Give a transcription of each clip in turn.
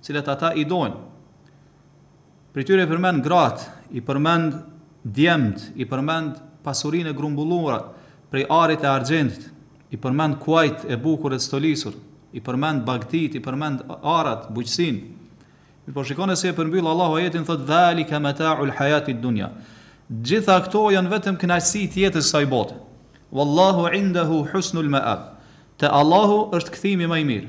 të cilat ata i dojnë. Prej tyre i përmend gratë, i përmend djemtë, i përmend pasurinë e grumbulluar prej arit e argjendit, i përmend kuajt e bukur e të stolisur, i përmend bagëtitë, i përmend arat, bujqësinë. Mirëpo shikone si e përmbyll Allahu ajetin thotë dhalika mata'ul hayatid dunya. Gjitha këto janë vetëm kënaqësi të jetës së kësaj bote. Wallahu indahu husnul ma'ab. Te Allahu është kthimi më i mirë.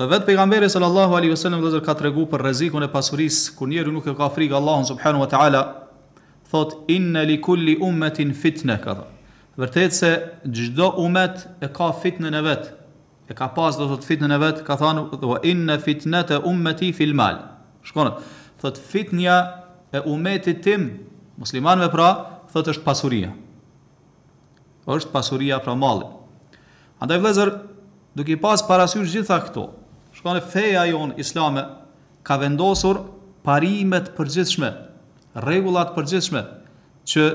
Dhe vetë pejgamberi sallallahu alaihi wasallam vëllezër ka tregu për rrezikun e pasurisë kur njeriu nuk e ka frikë Allahun subhanahu wa taala, thot inna li kulli ummatin fitne ka thënë. Vërtet se çdo umet e ka fitnën e vet. E ka pas do thot fitnën e vet, ka thënë wa inna fitnata ummati fil mal. Shikone. Thot fitnja e umetit tim muslimanëve pra, thot është pasuria. është pasuria pra malli. Andaj vëllezër, duke i pas parasysh gjitha këto, shikone feja jonë islame ka vendosur parime të përgjithshme, rregulla të përgjithshme që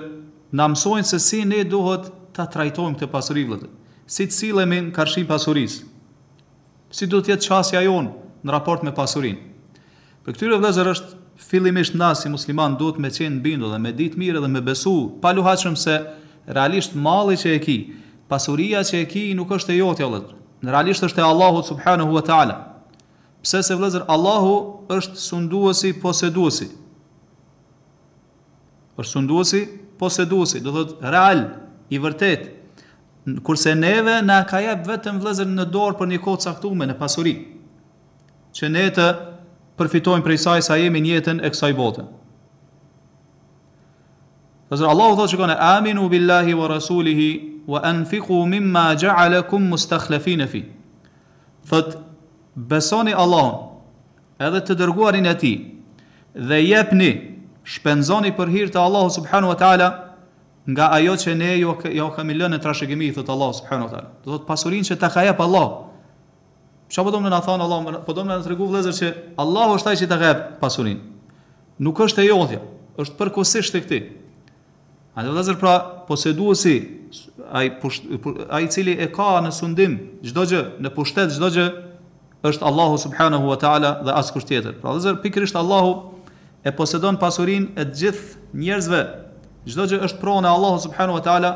na mësojnë se si ne duhet ta trajtojmë këtë pasuri vëllezër, si të sillemi ne karshi pasurisë. Si duhet të jetë qasja jonë në raport me pasurinë? Prej tyre vëllezër është fillimisht na si musliman duhet me qenë të bindur dhe me ditë mirë edhe me besu paluhatshëm se realisht malli që e ki, pasuria që e ki nuk është e jotja vëllezër, realisht është e Allahut subhanehu ve teala. Pse? Se vëllezër Allahu është sunduesi, poseduesi. Është sunduesi, poseduesi, do thot real, i vërtet. Kurse neve na ka jap vetëm vëllezër në dorë për një kohë të caktume në pasuri. Që ne të përfitojmë prej saj sa jemi në jetën e kësaj bote. Pasi Allahu thotë shikone aminu billahi wa rasulihi wa anfiqu mimma ja'alakum mustakhlafina fih. Thot besoni Allahun edhe të dërguarin e Tij, dhe jepni, shpenzoni për hir të Allahut subhanahu wa ta'ala nga ajo që ne ju ja kemi lënë në trashëgimi, thot Allahu subhanahu wa ta'ala. Do thot pasurinë që ta ka jep Allahu. Çka po don me na thonë Allahu, po don me na tregu vëllezër që Allahu është ai që ta ka jep pasurinë. Nuk është e jotja, është përkohësisht tek ti. Andaj vëllezër pra poseduesi, ai, ai i cili e ka në sundim çdo gjë, në pushtet çdo gjë, është Allahu subhanahu wa ta'ala dhe askush tjetër. Pra vëllezër, pikërisht Allahu e posedon pasurin e gjithë njerëzve. Çdo gjë është pronë e Allahu subhanahu wa ta'ala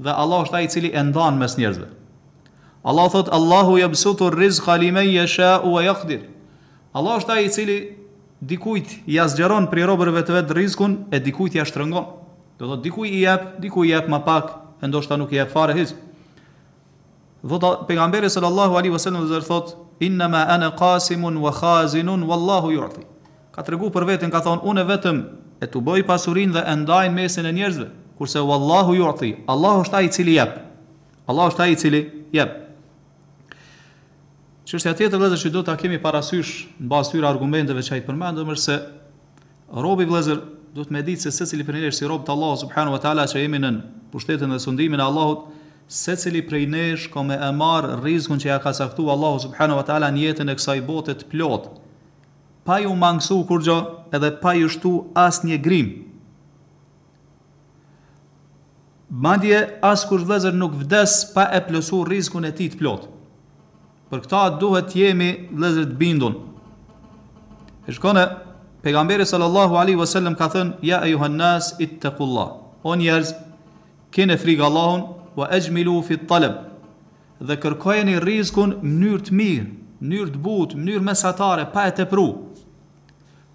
dhe Allahu është ai i cili e ndan mes njerëzve. Allahu thotë, Allahu jabsutur rizqa li men jesha'u ue jaqdir. Allahu është ai cili Dikujt ia zgjeron prej robërve të vet rrizkun e dikujt ia shtrëngon. Do thotë dikujt i jep, dikujt i jep ma pak e ndoshta nuk i jep fare hiç. Thotë pejgamberi sallallahu alaihi wasallam dhe thotë innama ana qasimun wa khazinun wallahu yu'ti. Ka tregu për veten ka thonë unë vetëm e tuboj pasurinë dhe e ndaj në mesin e njerëzve, kurse wallahu yu'ti, Allahu është ai i cili jep. Allahu është ai i cili jep. Çështja tjetër vëllazër që duhet ta kemi parasysh në bazë të këtyre argumenteve që i përmendëm është se robi vëllazër duhet me ditë se secili prej nesh si rob të Allahut subhanahu wa taala që jemi nën pushtetin dhe sundimin e Allahut, secili prej nesh ka me e marr rrizkun që ja ka caktu Allahu subhanahu wa taala në jetën e kësaj bote të plot. Pa ju mangësu kurrgjo edhe pa ju shtu asnjë grim. Madje askush vëllezër nuk vdes pa e plotsu rrizkun e tij të plotë. Për këta duhet të jemi vëllezër të bindun. E shikoni, pejgamberi sallallahu alaihi wasallam ka thënë, ja ejjuhan nas ittekullah. O njerëz, kini frikë Allahun, wa exhmilu fi talab. Dhe kërkojeni rrizkun n'mënyrë të mirë, n'mënyrë të butë, n'mënyrë mesatare, pa e tepru.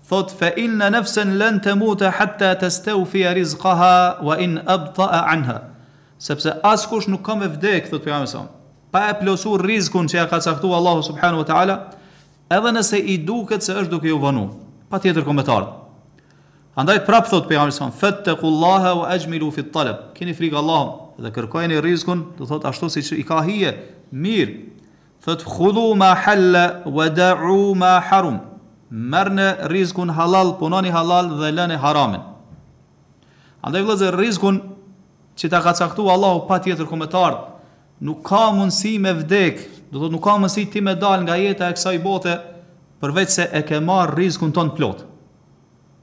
Thotë, Fe inne nefsen len temute hatta testewfie rizqaha wa in abta'a anha. Sepse askush nuk ka me vdekë, thotë pejgamberi sa, pa e plotsu rrizkun që ja ka caktu Allahu subhanahu wa taala, edhe nëse i duket se është duke ju vonu. Patjetër ka me t'ardh. Andaj prap thotë pejgamberi sa, fattaqullaha wa ajmilu fi talab. Kini frikë Allahun dhe kërkojeni rrizkun, do thotë ashtu siç i ka hije, mirë. Thotë khudhu ma halla wa da'u ma harum, merrne rrizkun halal, punoni halal dhe lëni haramin. Andaj vëllezër rrizkun që ta ka caktu Allahu patjetër ka me të ardhë, nuk ka mundësi me vdek, do thotë nuk ka mundësi ti me dal nga jeta e kësaj bote përveç se e ke marr rrizkun tënd plot.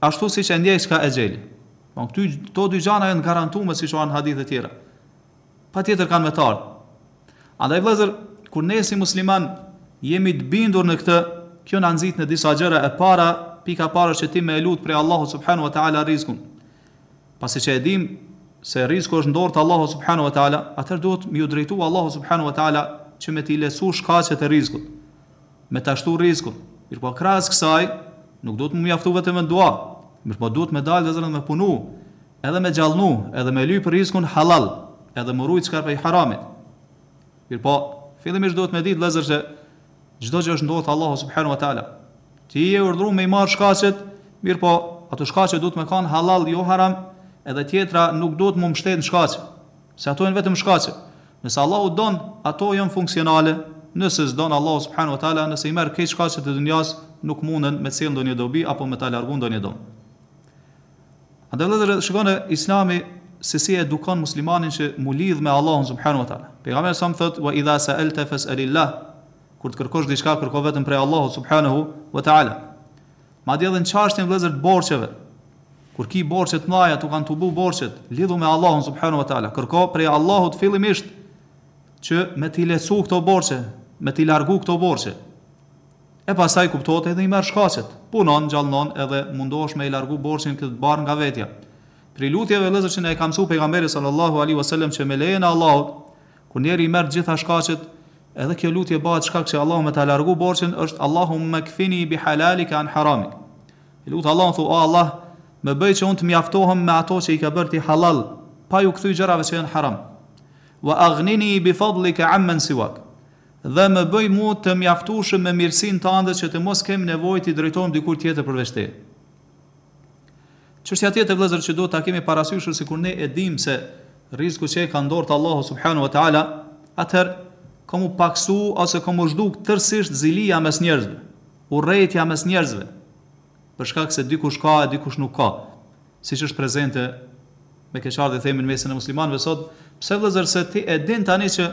Ashtu siç e ndjek çka exheli. Domthon këty këto dy gjana janë të garantume siç jan n'hadithe tjera. Patjetër kanë me t'ardh. Andaj vëllezër, kur ne si musliman jemi të bindur në këtë, kjo na nxit në disa gjëra e para, pika e parë është që ti me e lyp prej Allahut subhanu wa taala rrizkun. Pasi që e dim se rrizku është në dorë të Allahut subhanu wa taala, atëherë duhet me ju drejtu Allahut subhanu wa taala që me t'i lehtsu shkaqet e rrizkut. me ta shtu rrizkun. Mirpo krahas kësaj, nuk duhet mu mjaftu vetëm me dua, mirpo duhet me dalë vëllezër dhe me punu, edhe me gjallnu, edhe me lyp rrizkun hallall, edhe mu rujt çka prej haramit. Mirpo, fillimisht duhet me ditë vëllezër se çdo gjë është në dorë të Allahut subhanahu wa taala. Ti je urdhëruar me i marr shkaqet, mirpo ato shkaqe duhet me kanë hallall, jo haram, edhe tjetra nuk duhet mu mbështet në shkaqe, se ato janë vetëm shkaqe. Nëse Allahu don, ato janë funksionale, nëse s'don Allahu subhanu wa ta'ala, nëse i merr krejt shkaqet e dunjas, nuk munden me t'sjell ndonjë dobi apo me ta largu ndonjë dëm. Andaj vëllezër, shikoni Islami se si e edukon muslimanin që mu lidh me Allahun subhanu wa ta'ala. Pejgamberi salam thot, wa idha sa'alta fas'alillah. Kur të kërkosh diçka, kërko vetëm prej Allahut subhanahu wa ta'ala. Madje edhe në çashtjen vëllezër të borxheve, kur ki borxhe të mëdha, t'u kanë tubu borxhet, lidhu me Allahun subhanahu wa taala, kërko prej Allahut fillimisht që me t'i lehtësu këto borxhe, me t'i largu këto borxhe. E pastaj kuptohet edhe i merr shkaqet. Punon, gjallnon edhe mundohesh me i largu borxhin këtë barrë nga vetja. Prej lutjeve vëllezër që na e ka mësuar pejgamberi sallallahu alaihi wasallam që me lejen e Allahut Kur njeri i merr të gjitha shkaqet, edhe kjo lutje bëhet shkak që Allahu me ta largu borxhin, është Allahumma kfini bi halalika an haramik. E lut Allahun thu, o Allah, më bëj që unë të mjaftohem me ato që i ka bërë ti halal, pa ju kthy gjërave që janë haram. Wa aghnini bi fadlika amman siwak. Dhe më bëj mua të mjaftueshëm me mirësinë tënde që të mos kem nevojë t'i drejtohem dikuj tjetër përveç teje. Çështja tjetër vëllazër që duhet ta kemi parasysh se kur ne e dimë se rrizkun që e ka n'dorë Allahu subhanahu wa taala, atëherë ka mu paksu ose ka mu zhduk tërësisht zilia mes njerëzve, urrejtja mes njerëzve, për shkak se dikush ka e dikush nuk ka, siç është prezente me keqardhje themi në mesin e muslimanëve sot, pse vëllazër se ti e din tani që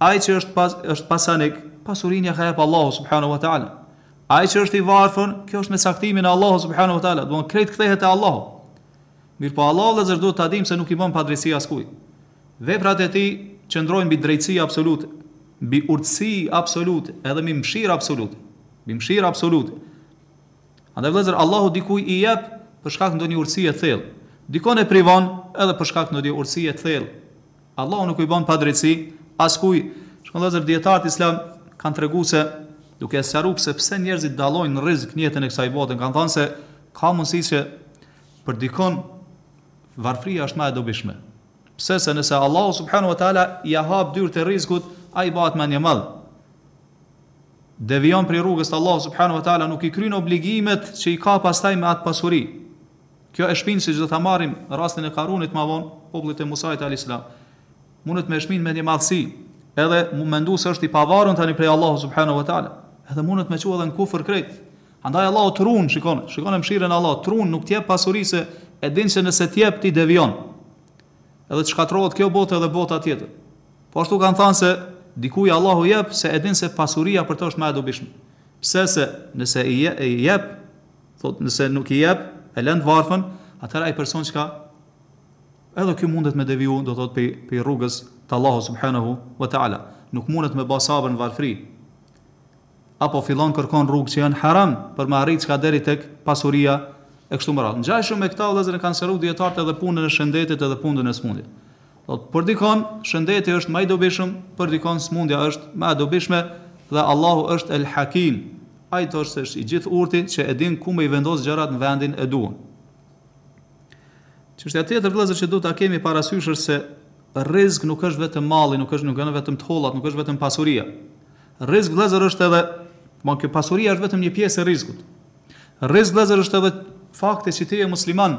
Ai që është pas, është pasanik, pasurinë ja ka dhan Allahu subhanahu wa taala. Ai që është i varfër, kjo është me caktimin e Allahu subhanahu wa taala, do thotë krejt kthehet te Allahu. Mirëpo Allahu vëllezër duhet ta dimë se nuk i bën padrejtësi askuj. Veprat e tij qëndrojnë mbi drejtësi absolute, mbi urtësi absolute, edhe mbi mshirë absolute. Mbi mshirë absolute. Andaj vllezër, Allahu dikuj i jep për shkak ndonjë urtësie të thellë. Dikon e privon edhe për shkak ndonjë urtësie të thellë. Allahu nuk i bën padrejtësi askujt. Shikoni vëllezër dijetarët islam kanë treguar se duke sqaruar pse pse njerëzit dallojnë në rrizk në jetën e kësaj bote, kanë thënë se ka mundësi që për dikon varfëria është më e dobishme. Pse se nëse Allahu subhanahu wa taala ia hap dyert e rrizkut, ai bëhet mendjemadh. Devijon prej rrugës të Allahu subhanahu wa taala nuk i kryen obligimet që i ka pastaj me atë pasuri. Kjo e shpin siç do ta marrim rastin e Karunit ma vonë, popullit të Musait alejhi selam, mundet me e shpi n'mendjemadhësi, edhe mu mendu se është i pavarun tani prej Allahut subhanahu wa ta'ala, edhe mundet me çu edhe në kufër krejt. Andaj Allahu të run, shikone, shikone mëshirën e Allahut, të run, nuk t'jep pasuri se e din se nëse t'jep ti devijon. Edhe të shkatrohet kjo botë edhe bota tjetër. Po ashtu kanë thënë se dikuj Allahu jep se e din se pasuria për të është më e dobishme. Pse se nëse i jep, Thotë nëse nuk i jep, e lën të varfën, atëherë ai person çka edhe ky mundet me deviju, do thotë prej rrugës të Allahut subhanahu wa taala. Nuk mundet me bë sabër në varfëri. Apo fillon kërkon rrugë që janë haram për me arrit çka deri tek pasuria e kështu me radhë. Ngjashëm me këta vëllezër e kanë sqaru dietarët edhe punën e shëndetit edhe punën e smundjes. Thotë, për dikon shëndeti është më i dobishëm, për dikon sëmundja është më e dobishme dhe Allahu është El Hakim, Ai thotë është i gjithurti që e din ku me i vendosë gjërat në vendin e duhur. Çështja tjetër vëllazër që duhet ta kemi parasysh është se rrizk nuk është vetëm malli, nuk është nuk janë vetëm të hollat, nuk është vetëm pasuria. Rrizk vëllazër është edhe, ama kjo pasuria është vetëm një pjesë e rrizkut. Rrizk vëllazër është edhe fakti që ti je musliman,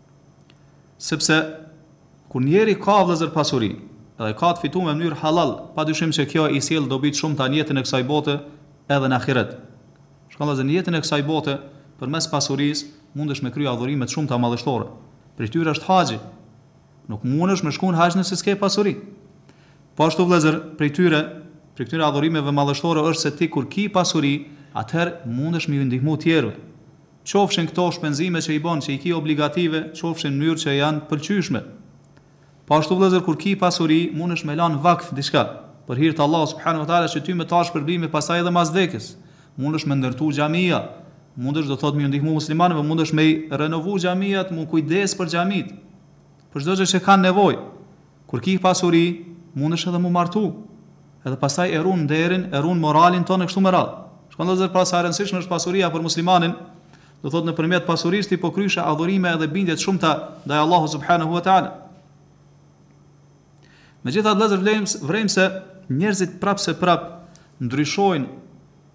Sepse kur njeriu ka vëllezër pasuri dhe e ka të fituar në mënyrë hallall, padyshim që kjo i sjell dobi të shumta në jetën e kësaj bote edhe në ahiret. Shikoni vëllezër, në jetën e kësaj bote, përmes pasurisë, mundesh me krye adhurime të shumta madhështore. Prej tyre është haxhi. Nuk mundesh me shku në haxh nëse s'ke pasuri. Po ashtu vëllezër, prej tyre, prej këtyre adhurimeve madhështore është se ti kur ki pasuri, atëherë mundesh me ju ndihmu tjerëve. qofshin këto shpenzime që i bën, që i ki obligative, qofshin në mënyrë që janë të pëlqyeshme. Po ashtu vëllezër kur ki pasuri, mundesh me la në vakf diçka, për hir të Allahut subhanahu wa taala që ty me t'ardh shpërblimi pastaj edhe mas vdekjes. Mundesh me ndërtu xhamia, mundesh do thotë me ju ndihmu muslimanëve, mundesh me i renovu xhamiat, mu kujdes për xhamitë. Për çdo gjë që kanë nevojë. Kur ki pasuri, mundesh edhe mu martu. Edhe pastaj e run nderin, e run moralin ton e kështu me radhë. Shikoni vëllezër pra sa e rëndësishme është pasuria për muslimanin, do thotë nëpërmjet pasurisë ti po kryjshe adhurime edhe bindje të shumta ndaj Allahut subhanahu wa taala. Megjithatë vëllezër vlejmë vrejmë se njerëzit prapë se prapë ndryshojnë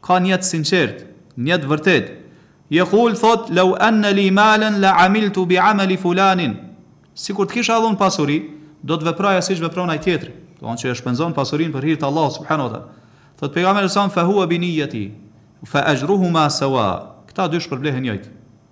Ka njet të sinqertë, njet të vërtetë. Yekul thotë, Law anna li malan la amiltu bi amali fulanin, Sikur të kisha edhe unë pasuri, do të veproja siç vepron ai tjetri. Do thotë që e shpenzon pasurinë për hir të Allahut subhanahu wa taala. Thotë pejgamberi sa fa huwa bi niyatihi fa ajruhuma sawa. Këta dy shpërblehen njëjtë.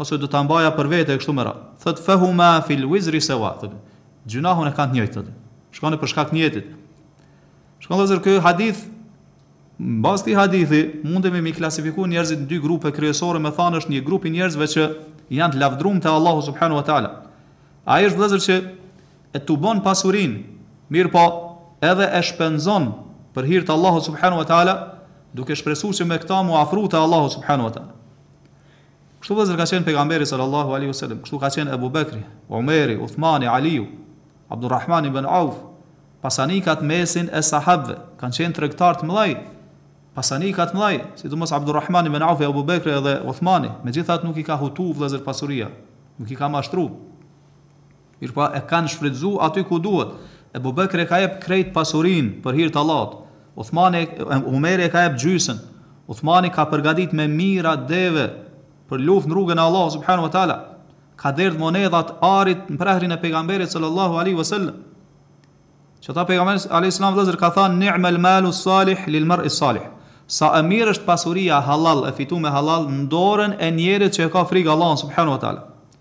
Ose do ta mbaja për vete e kështu me radhë. Thotë fehuma fil wizri sewa, thotë. Gjynahun e kanë të njëjtë, thotë. Shikoni për shkak të njetit. Shikoni vëllazër ky hadith mbas këtij hadithi mundemi mi klasifikuar njerëzit në dy grupe kryesore, me thanë është një grup i njerëzve që janë të lavdëruar te Allahu subhanahu wa taala. Ai është vëllazër që e tubon pasurinë, mirëpo edhe e shpenzon për hir të Allahut subhanahu wa taala, duke shpresuar se me këtë mu afru te Allahu subhanahu wa taala. Kështu vëllezër ka qenë pejgamberi sallallahu alaihi wasallam, kështu ka qenë Ebu Bekri, Omeri, Uthmani, Aliu, Abdurrahman ibn Auf, pasanikët n'mesin e sahabëve, kanë qenë tregtarë të mdhaj, pasanikë të mdhaj, sidomos Abdurrahman ibn Auf, Ebu Bekri edhe Uthmani, megjithatë nuk i ka hutu vëllezër pasuria, nuk i ka mashtru. Mirëpo e kanë shfrytëzu aty ku duhet. Ebu Bekri e ka jep krejt pasurinë për hir të Allahut. Uthmani Omeri e ka jep gjysën. Uthmani ka përgatit me mijra deve për luftë në rrugën e Allahut subhanu wa taala. Ka derdh monedha të arit në prehrin e Pejgamberit sallallahu alaihi wasallam. Qëta Pejgamberi alaihi salam vëllazër ka thënë ni'mal malu salih lil mar'i salih. Sa e mirë është pasuria halal e fitu me halal në dorën e njerit që e ka frikë Allahun subhanu wa taala.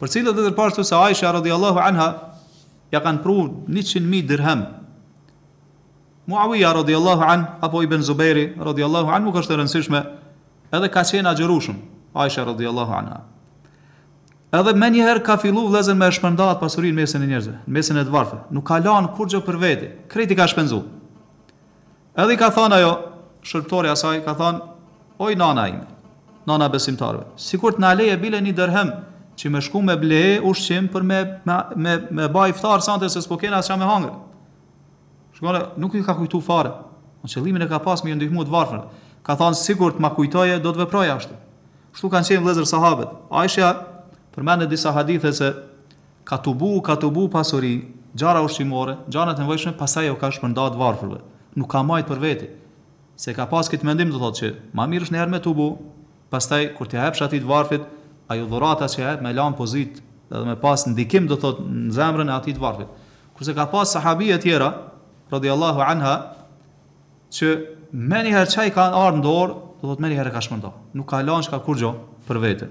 Përcillet edhe te po ashtu se Aisha radiallahu anha ja kanë pru 100.000 dirhem. Muavija radiallahu an, apo ibn Zubejri radiallahu an, nuk është e rëndësishme, edhe ka qenë agjërueshëm, Aisha radiallahu anha. Edhe menjëherë ka fillu vllezën me e shpërnda at pasuri n'mesin e njerëzve, n'mesin e t'varfve. Nuk ka lanë kurgjo për veti, krejt i ka shpenzu. Edhe i ka thënë ajo, shërbëtorja e saj, ka thënë, oj nana ime, nana besimtarëve, sikur të na leje bile një dirhem, që me shku me ble ushqim për me, me, me, me ba iftar sante se s'po kena asnja me hangër. Shikoni, nuk i ka kujtu fare. Se qëllimin e ka pas me i ndihmu të varfërit. Ka thanë, sikur të ma kujtoje, do të veproja ashtu. Shtu kanë qenë vllezër sahabet. Aisha përmendet disa hadithe se Ka tubu, ka tubu pasuri, gjara ushqimore, gjana të nevojshme, pastaj e ka shpërnda të varfërve. Nuk ka majt për veti. Se ka pas këtë mendim, do thotë që, ma mirë është njëherë me tubu, pastaj kur t'ia jepsh atij të varfit, ajo dhurata që ia jep me lanë pozitë dhe me pas ndikim, do thotë, në zemrën e atij të varfit. Kurse ka pas sahabije tjetër, radijallahu anha, që menjëherë çka i ka ardhur në dorë, do thotë menjëherë e ka shpërnda. Nuk ka lanë çka kurrgjo për vete.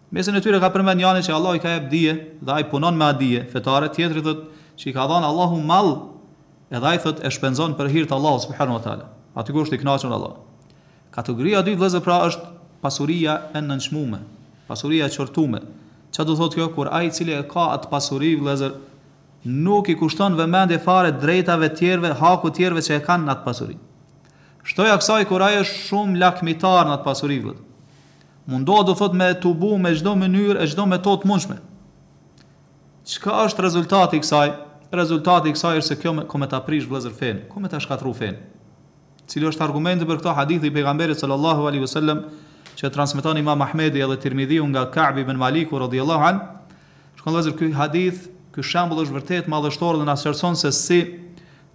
Mesin e tyre ka përmend njanin që Allahu i ka jep dije dhe ai punon me atë dije fetare, tjetri thotë që i ka dhanë Allahu mall edhe ai thotë e shpenzon për hir të Allahut subhanu wa taala, aty ku është i kënaqur Allahu. Kategoria e dytë vëllezër pra është pasuria e nënçmume, pasuria e qortume. Çfarë do thotë kjo? Kur ai i cili e ka atë pasuri vëllezër nuk i kushton vëmendje fare drejtave të tjerëve, hakut të tjerëve që e kanë në atë pasuri. Shtoja kësaj kur ai është shumë lakmitar në atë pasuri vëllezër. Mundohet do thot me e tubu me çdo mënyrë e çdo metodë të mundshme. Çka është rezultati i kësaj? Rezultati i kësaj është se kjo me, ka me ta prish vëllazër fenë, ka me ta shkatrru fenë. Cili është argumenti për këtë hadithi i pejgamberit sallallahu alaihi wasallam që transmeton Imam Ahmedi edhe Tirmidhiu nga Ka'b ibn Maliku radhiyallahu an? Shikoni vëllazër ky hadith, ky shembull është vërtet madhështor dhe na sqaron se si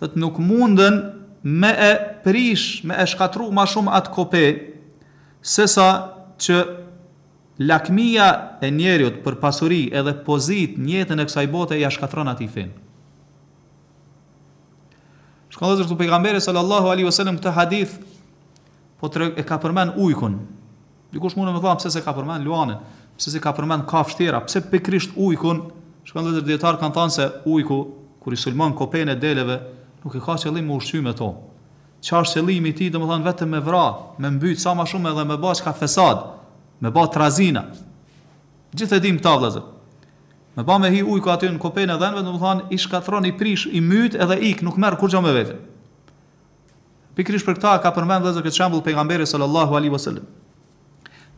Thotë nuk munden me e prish, me e shkatërru ma shumë atë kope, se sa që lakmia e njeriut për pasuri edhe pozitë në jetën e kësaj bote ja shkatërron atij fenë. Shikoni vëllezër këtu pejgamberi sallallahu alaihi wasallam këtë hadith po thotë e ka përmend ujkun. Dikush mund të më thotë pse s'e ka përmend luanin, pse s'e ka përmend kafshë tjera, pse pikërisht ujkun? Shikoni dijetarët kanë thënë se ujku kur i sulmon kopen e deleve, nuk e ka qëllim m'u ushqy me to. Çfarë është qëllimi i tij, domethënë vetëm me vra, me mbyt sa më shumë edhe me bë çka fesad, me bë trazina. Gjithë e dimë këtë vëllezër. Me bë me hi ujku aty në kopen e dhenve, domethënë i shkatërron, i prish, i myt edhe ik, nuk merr kurrgjë me vete. Pikërisht për këtë e ka përmend vëllezër këtë shembull pejgamberi sallallahu alaihi wasallam.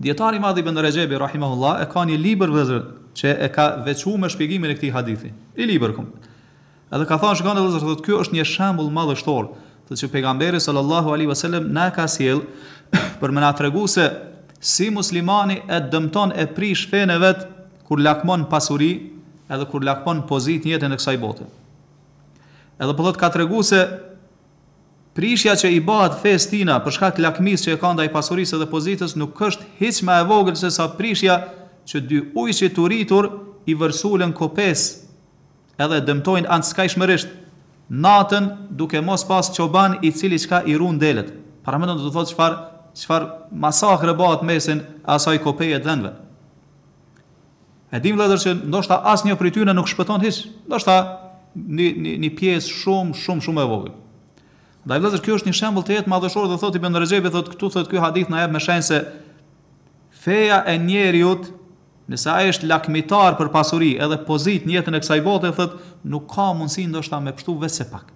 Dijetari i madh Ibn Rexhebi rahimahullah e ka një libër vëllezër që e ka veçuar me shpjegimin e këtij hadithi. I libër komplet. Edhe ka thënë shikoni vëllezër thotë ky është një shembull madhështor, thotë që pejgamberi sallallahu alaihi wasallam na ka sjell për me na tregu se si muslimani e dëmton e prish fenë e vet kur lakmon pasuri edhe kur lakmon pozitë në jetën e kësaj bote. Edhe po thotë ka tregu se prishja që i bëhet fesë së tina për shkak të lakmisë që e ka ndaj pasurisë dhe pozitës nuk është hiç më e vogël se sa prishja që dy ujqit të uritur i vërsulen kopesë edhe e dëmtojnë aq skajshmërisht natën duke mos pas çoban i cili çka i run delet. Paramendoni thotë çfarë çfarë masakre bëhet në mesin e asaj kopeje të dhenve. E dimë vëllezër që ndoshta asnjë prej tyre nuk shpëton hiç. Ndoshta një një një pjesë shumë shumë shumë e vogël. Ndaj vëllezër ky është një shembull tejet madhështor dhe thotë Ibn Rexhebi thotë këtu thotë ky hadith na jep me shenjë se feja e njeriut nëse ai është lakmitar për pasuri edhe pozitë në jetën e kësaj bote thotë nuk ka mundësi ndoshta me pështu vetëm se pak.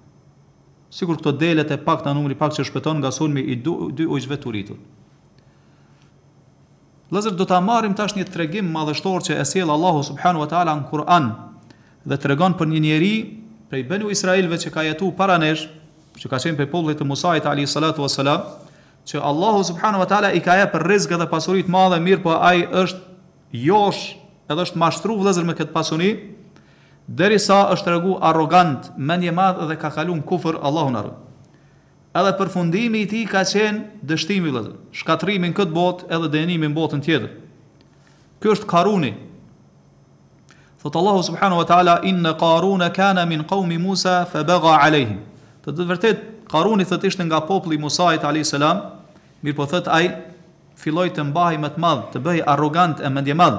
Sikur këto delet e pakta numri i pakët që shpëton nga sulmi i dy ujqve të uritur. Vëllezër do ta marrim tash një tregim madhështor që e sjell Allahu subhanahu wa taala në Kur'an dhe tregon për një njeri prej Banu Israilëve që ka jetuar para nesh, që ka qenë prej popullit të Musait alayhi salatu wassalam, që Allahu subhanahu wa taala i ka jepë rrizk dhe pasuri të madhe, mirëpo ai është josh, edhe është mashtru vëllezër me këtë pasuri, derisa është tregu arrogant, mendjemadh dhe ka kalu në kufër Allahu na r. Edhe përfundimi i tij ka qenë dështimi vëllezër. Shkatërrimi në këtë botë edhe dënimi në botën tjetër. Ky është Karuni. Thot Allahu subhanahu wa taala inna Qaruna kana min qaumi Musa fa baga alehim. Thot vërtet Karuni thot ishte nga populli i Musait alayhis salam, mirëpo thot ai filloi të mbahej me të madh, të bëhej arrogant e mendjemadh.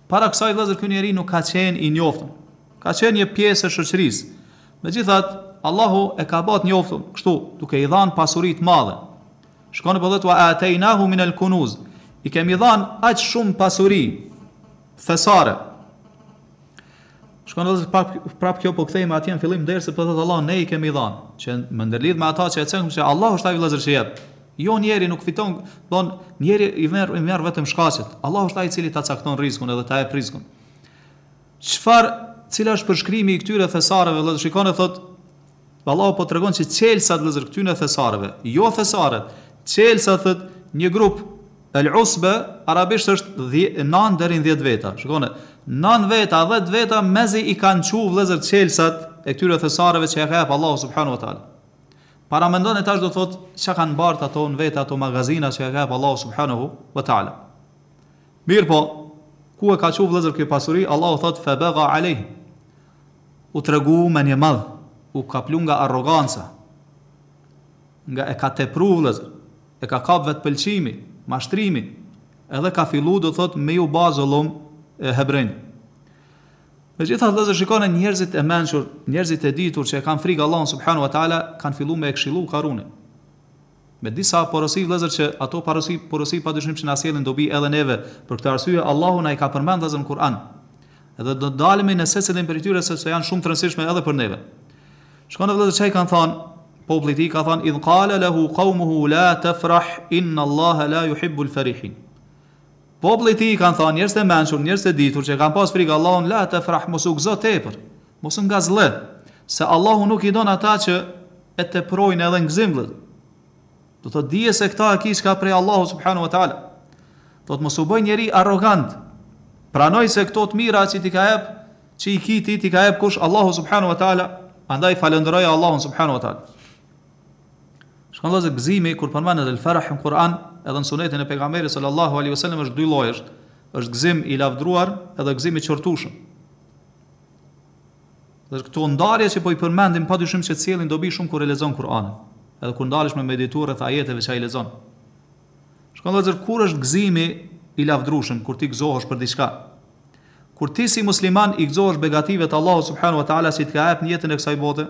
Para kësaj vëllezër ky njeri nuk ka qenë i njoftun. Ka qenë një pjesë e shoqërisë. Megjithatë, Allahu e ka bërë të njoftun, kështu, duke i dhënë pasuri të madhe. Shikoni po thotë wa atejnahu min el kunuz. I kemi dhënë aq shumë pasuri thesare. Shikoni edhe prap kjo po kthehemi atje në fillim dersa po thot Allah ne i kemi dhënë. Që më ndërlidh me atë që e cekëm se Allah është ai vëllezër që jep. Jo njeri nuk fiton, thotë njeri i merr i merr vetëm shkaqet. Allah është ai i cili ta cakton rrizkun edhe ta jep rrizkun. Çfarë cila është përshkrimi i këtyre thesareve vëllezër shikoni thot Allahu po tregon që çelësat vëllezër këtyne thesareve, jo thesaret, çelësat thot një grup El Usbe, arabisht është 9 deri në 10 veta. Shikoni, 9 veta, 10 veta mezi i kanë çu vëllezër çelësat e këtyre thesareve që ia ka jap Allahu subhanahu wa taala. Paramendoni tash do thot çka kanë bart ato në vetë ato magazina që ia ka jap Allahu subhanahu wa taala. Mirëpo, ku e ka çu vëllezër kjo pasuri, Allahu thotë, febegha alejhim, u tregu mendjemadh, u kaplu nga arroganca, nga e ka tepru vëllezër, e ka kap vetpëlqimi, mashtrimi, edhe ka fillu do thotë me ju ba zullum hebrenjve. Megjithatë vëllezër shikoni njerëzit e mençur, njerëzit e ditur që e kanë frikë Allahun subhanahu wa taala kanë fillu me e këshillu Karunin. Me disa porosi vëllezër që ato porosi porosi padyshim që na sjellin dobi edhe neve, për këtë arsye Allahu na i ka përmend vëllezër në Kur'an. Edhe do të dalemi në secilin prej tyre sepse janë shumë të rëndësishme edhe për neve. Shikoni vëllezër ça i kanë thënë populli i tij ka thënë idh qala lahu qawmuhu la tafrah inna Allaha la yuhibbul farihin. Populli i tij i kanë thanë njerëz të mençur, njerëz të ditur, që kanë pasë frikë Allahun, La tefrah, mos u gëzo tepër, mos u ngazëlle, se Allahu nuk i don ata që e teprojnë edhe ngazëllen. Do të thotë dije se këtë e ki çka prej Allahut subhanahu wa taala. Do thotë mos u bëj njeri arrogant. Pranoje se këto të mira që t'i ka jep, që i ki ti, t'i ka jep kush Allahu subhanahu wa taala, andaj falënderoje Allahun subhanahu wa taala. Shikoni vëllezër gëzimi kur përmendet el farah në Kur'an, edhe në sunetin e pejgamberit sallallahu alaihi wasallam është dy llojesh, është gëzim i lavdruar edhe gëzim i qortushëm. Dhe këto ndarje që po i përmendim pa dyshim që sjellin dobi shumë kur e lexon Kur'anin, edhe kur ndalesh me meditu rreth ajeteve që i lexon. Shikoni vëllezër kur është gëzimi i lavdrushëm kur ti gëzohesh për diçka, Kur ti si musliman i gëzohesh begatisë të Allahu subhanahu wa taala që ta ka jap në jetën e kësaj bote,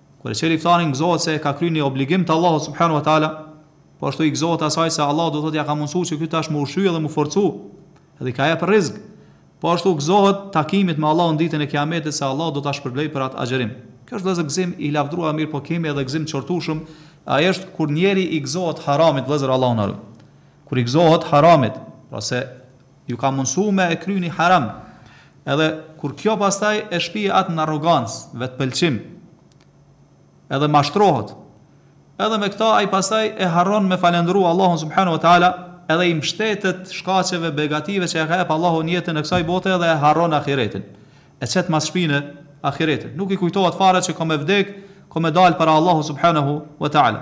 Kur e çel iftarin gëzohet se e ka kry një obligim të Allahut subhanu wa ta'ala, po ashtu i gëzohet asaj se Allahu do thotë ja ka mundësu që ky tash m'u ushqy edhe m'u forcu, edhe i ka jep rrizk. Po ashtu gëzohet takimit me Allahun ditën e Kiametit se Allahu do ta shpërblejë për atë agjërim. Kjo është vëllezër gëzim i lavdëruar mirëpo kemi edhe gëzim të qortushëm, ai është kur njeri i gëzohet haramit vëllezër Allahu na ruajt. Kur i gëzohet haramit, pra se Ju ka mundsu me e kry ni haram, edhe kur kjo pastaj e shpie atë n'arrogancë, vetëpëlqim, edhe mashtrohet, edhe me këta ai pastaj e harron me falendëru Allahun subhanahu wa ta'ala, edhe i mbshtetet shkaqeve begative që ja jep Allahu n'jetën e kësaj bote edhe e harron ahiretin, e qet mas shpine ahiretin, nuk i kujtohet fare që ko me vdek, ko me dalë para Allahut subhanahu wa ta'ala.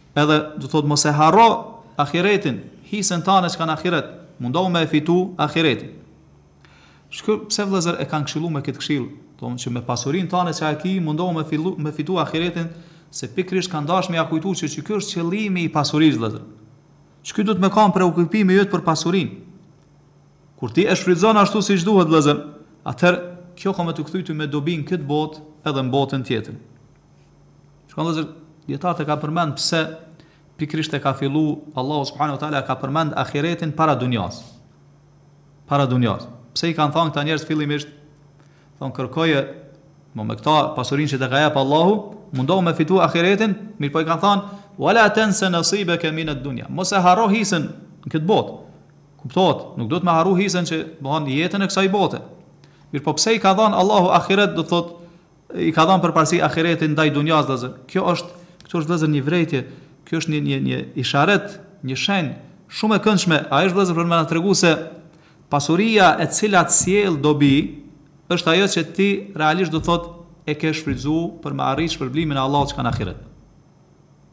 Edhe, do të thotë, mos e harro ahiretin, hisen tane qka në ahiret, mundohu me e fitu ahiretin. Shko, pse vëllëzër e kanë këshillu me këtë këshillë, do thotë që me pasurin tane që e ki, mundohu me, filu, me fitu ahiretin, se pikrisht kanë dash me ja kujtu që kjo është qëllimi i pasurisë, vëllëzër. Që kjo duhet me kanë preokupimi jot për pasurin. Kur ti e shfrytzon ashtu siç duhet, vëllëzër, atëher kjo ka me t'u kthy ty me dobi n'këtë botë edhe në botën tjetën. Shko vëllezër, dijetarët e kanë përmend pse pikrisht e ka fillu, Allahu subhanu ta'ala ka përmend ahiretin para dunjas. Para dunjas. Pse i kanë thonë këta njerëz fillimisht, thonë kërkoje, më me këtë pasurin që të ka jepë Allahu, mundohu me fitu ahiretin, mirëpo i kanë thonë, wala tense nasibeke mined dunja. Mos e harro hisën në këtë botë. Kuptohet, nuk duhet me harro hisën që bohet n'jetën e kësaj bote. Mirëpo pse i ka thonë Allahu ahiret, do të thotë, I ka dhënë përparësi ahiretit ndaj dunjas vëllazër. Kjo është, këtu është vëllazër një vërejtje, kjo është një një një isharet, një shenjë shumë e këndshme. Ajo është vëllazër për me na tregu se pasuria e cila të sjell dobi është ajo që ti realisht do thotë e ke shfrytëzu për me arrit shpërblimin e Allahut që ka në ahiret.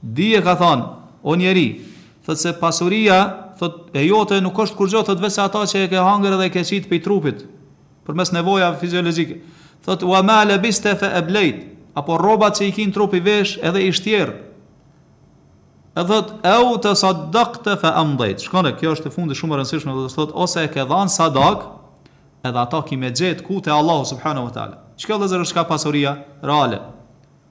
Edhe ka thënë, O njeri, thotë se pasuria, thotë, e jote nuk është kurrgjë, thotë, veçse ata që e ke hangër edhe e ke qitë prej trupit, përmes nevojave fiziologjike. Thotë, Wa ma labiste fa ablejt, apo rrobat që i ki në trup i vesh edhe i shqerr. Edhe thotë, Au tasaddaqte fa amdejt. Shko, e kjo është e fundit shumë e rëndësishme, do të thotë, ose e ke dhanë sadak, edhe ata ki me gjetë ku, te Allahu subhanahu wa taala. Çka vëllazër është çka pasuria reale?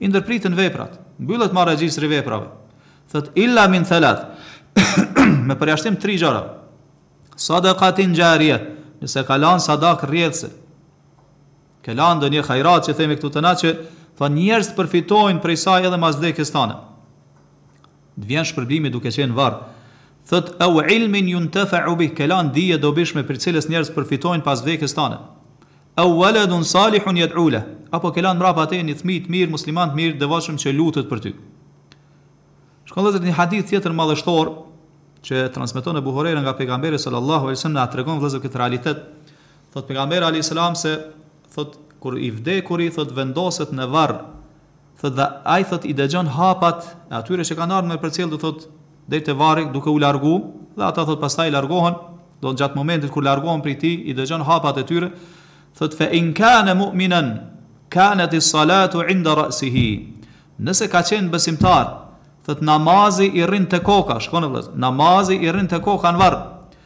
I ndërpriten veprat, mbyllet ma regjistri i veprave. Thot illa min thalath. me përjashtim tri gjëra. Sadaqatin jariyah, nëse ke lan sadak rrjedhse. Ke lan ndonjë hajrat që themi këtu të na që thon njerëzt përfitojnë prej saj edhe mas vdekjes tane. Të vjen shpërblimi duke qenë n'varr. Thot au ilmin yuntafa'u bih, ke lan dije dobishme prej cilës njerëz përfitojnë pas vdekjes tane. Au waladun salihun yad'u leh, apo ke lënë mbrapa teje një fëmijë të mirë, musliman të mirë, t'devotshëm që lutet për ty. Shko vëllezër një hadith tjetër madhështor që e transmeton Abu Huraira nga pejgamberi sallallahu alaihi wasallam na tregon vëllezër këtë realitet. Thot pejgamberi alaihi salam se thot kur i vdekuri thot vendoset në varr Thotë dhe ai thotë i dëgjon hapat e atyre që kanë ardhur me përcjell do thotë deri te varri duke u largu dhe ata thotë pastaj largohen do gjatë momentit kur largohen prej tij i dëgjon hapat e tyre thotë fe in kana mu'minan kanat is salatu inda ra'sihi nëse ka qenë besimtar thotë namazi i rrin te koka shiko vëllez namazi i rrin te koka në varr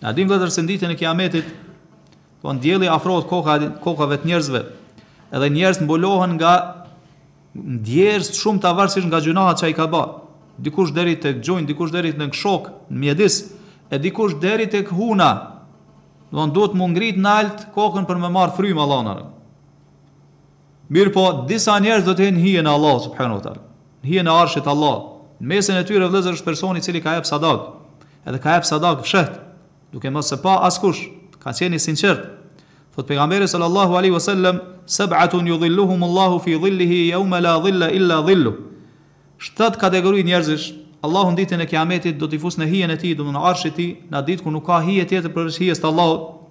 Ne e dimë vëllezër se n'ditën e Kiametit, dielli afrohet koka kokave të njerëzve. Edhe njerëz mbulohen nga ndjersë shumta varësisht nga gjynahat që i ka ba. Dikush deri te gjunjët, dikush deri te në shokë, në mjedis, e dikush deri tek huna. Do me duhet m'u ngrit nalt kokën për me marrë frymë, Allahu na rujtë. Mirëpo, disa njerëz do të jenë në hijen e Allahut subhanahu wa ta'ala, në hijen e Arshit të Allahut. Në mesin e tyre, vëllezër, është personi i cili ka jep sadakë, edhe ka jep sadakë fshehtë, duke mos e pa askush, ka qenë i sinqertë. Thotë pejgamberi sallallahu alaihi wasallam, "Sab'atun yudhilluhumullahu fi dhillihi yawma la dhilla illa dhillu." Shtatë kategori njerëzish, Allahu në ditën e Kiametit do t'i fusë në hijen e tij, domthonë në Arshin e tij, n'atë ditë kur nuk ka hije tjetër përveç hijes të Allahut,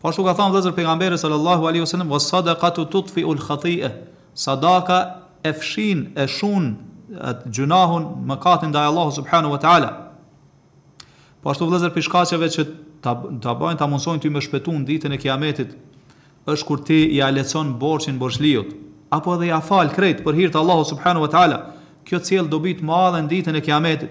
Po ashtu ka thënë vëllezër pejgamberi sallallahu alejhi wasallam wa sadaqatu tutfi'u al-khati'e, sadaka e fshin e shun gjynahun, mëkatin ndaj Allahut subhanahu wa ta'ala. Po ashtu vëllezër prej shkaqeve që ta ta bëjnë ta mundësojnë ty me shpëtu në ditën e Kiametit është kur ti ja lehtëson borxhin borxhliut apo edhe ja fal krejt për hir të Allahut subhanahu wa ta'ala. Kjo cjell dobi të madhe në ditën e Kiametit.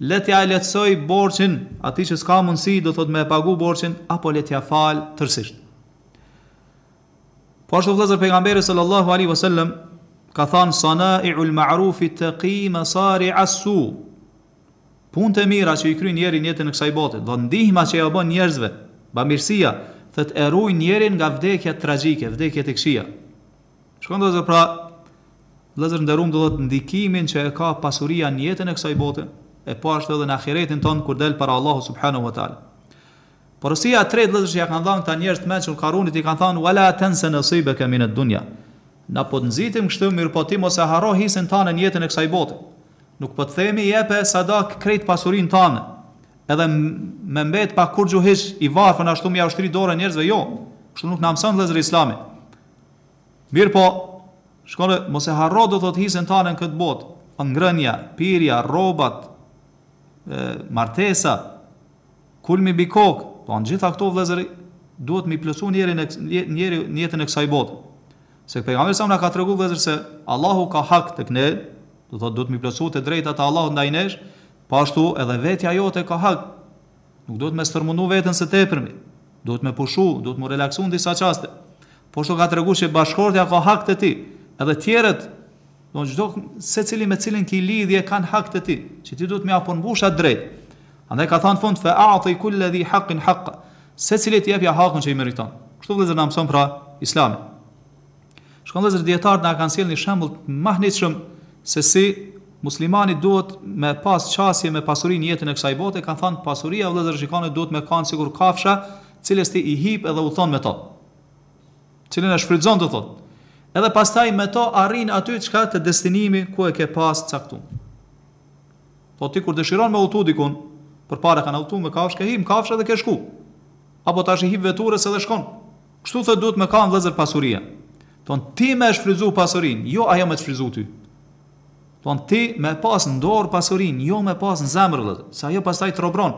Le t'ia lehtësojë borxhin atij që s'ka mundësi, do thotë me e pagu borxhin apo le t'ia fal tërësisht. Po ashtu vëllezër pejgamberi sallallahu alaihi wasallam ka thënë sanai'ul ma'ruf taqi masari'a su. Punët e mira që i kryen njeri në jetën e kësaj bote, do ndihma që ia bën njerëzve, bamirësia, thotë e rujnë njerin nga vdekjet tragjike, vdekjet e këqija. Shikoni do thotë pra, vëllezër nderum do thotë ndikimin që e ka pasuria në jetën e kësaj bote, e po ashtu edhe në ahiretin ton kur del para Allahu subhanahu wa taala. Porosia e tretë vëllezër që ja kanë dhënë këta njerëz të mençur Karunit i kanë thënë wala tansa nasibaka min ad-dunya. Na po të nxitim kështu, mirë po ti mos e harro hisen tane në jetën e kësaj bote. Nuk po të themi jepe sadak krejt pasurin tane, edhe me mbet pa kurgjë hiç i varfën ashtu me ja shtri dorën njerëzve, jo, kështu nuk na mëson vëllezër islami. Mirëpo, shikone, mos e harro do thotë hisen tane në këtë botë, ngrënia, pirja, rrobat, e, martesa, kulmi mbi kokë, po gjitha këto vëllezër i duhet mi plotësu njeri, njeri në jetën e kësaj bote. Se pejgamberi sa na ka treguar vëllezër se Allahu ka hak tek ne, do thotë duhet mi plotësu të drejtat e Allahut ndaj nesh, po ashtu edhe vetja jote ka hak Nuk duhet me stërmundu vetën së tepërmi, duhet me pushu, duhet m'u relaksu në disa çaste. Po ashtu ka tregu që bashkshortja ka hak te ti, edhe tjerët, domethënë secili me cilin ti ki lidhje kanë hak te ti, që ti duhet me ia përmbush atë drejtë. Andaj ka thanë në fund, fe ati kulle dhi hakkin hakkah, secilit jepja hakun që i meriton. Kështu vëllezër na mëson pra islami. Shikoni vëllezër dietarët na kanë sjellë një shembull të mahnitshëm se si muslimani duhet me pas qasje me pasurinë në jetën e kësaj bote, kanë thënë pasuria vëllezër shikoni duhet me kanë sikur kafsha, cilës ti i hip edhe udhton me to. Cilën e shfrytëzon domethënë. Edhe pastaj me to arrin aty çka te destinimi ku e ke pas caktuar. Po ti kur dëshiron me udhtu dikun, përpara kanë udhtu me kafshë, ke hip kafshës edhe ke shku. Apo tash i hip veturës edhe shkon. Kështu thotë duhet me kanë vëllezër pasuria. Domethënë ti me e shfryzu pasurinë, jo ajo me të shfryzu ty. Domethënë ti me pas në dorë pasurinë, jo me pas në zemër vëllezër, se ajo pastaj të robron.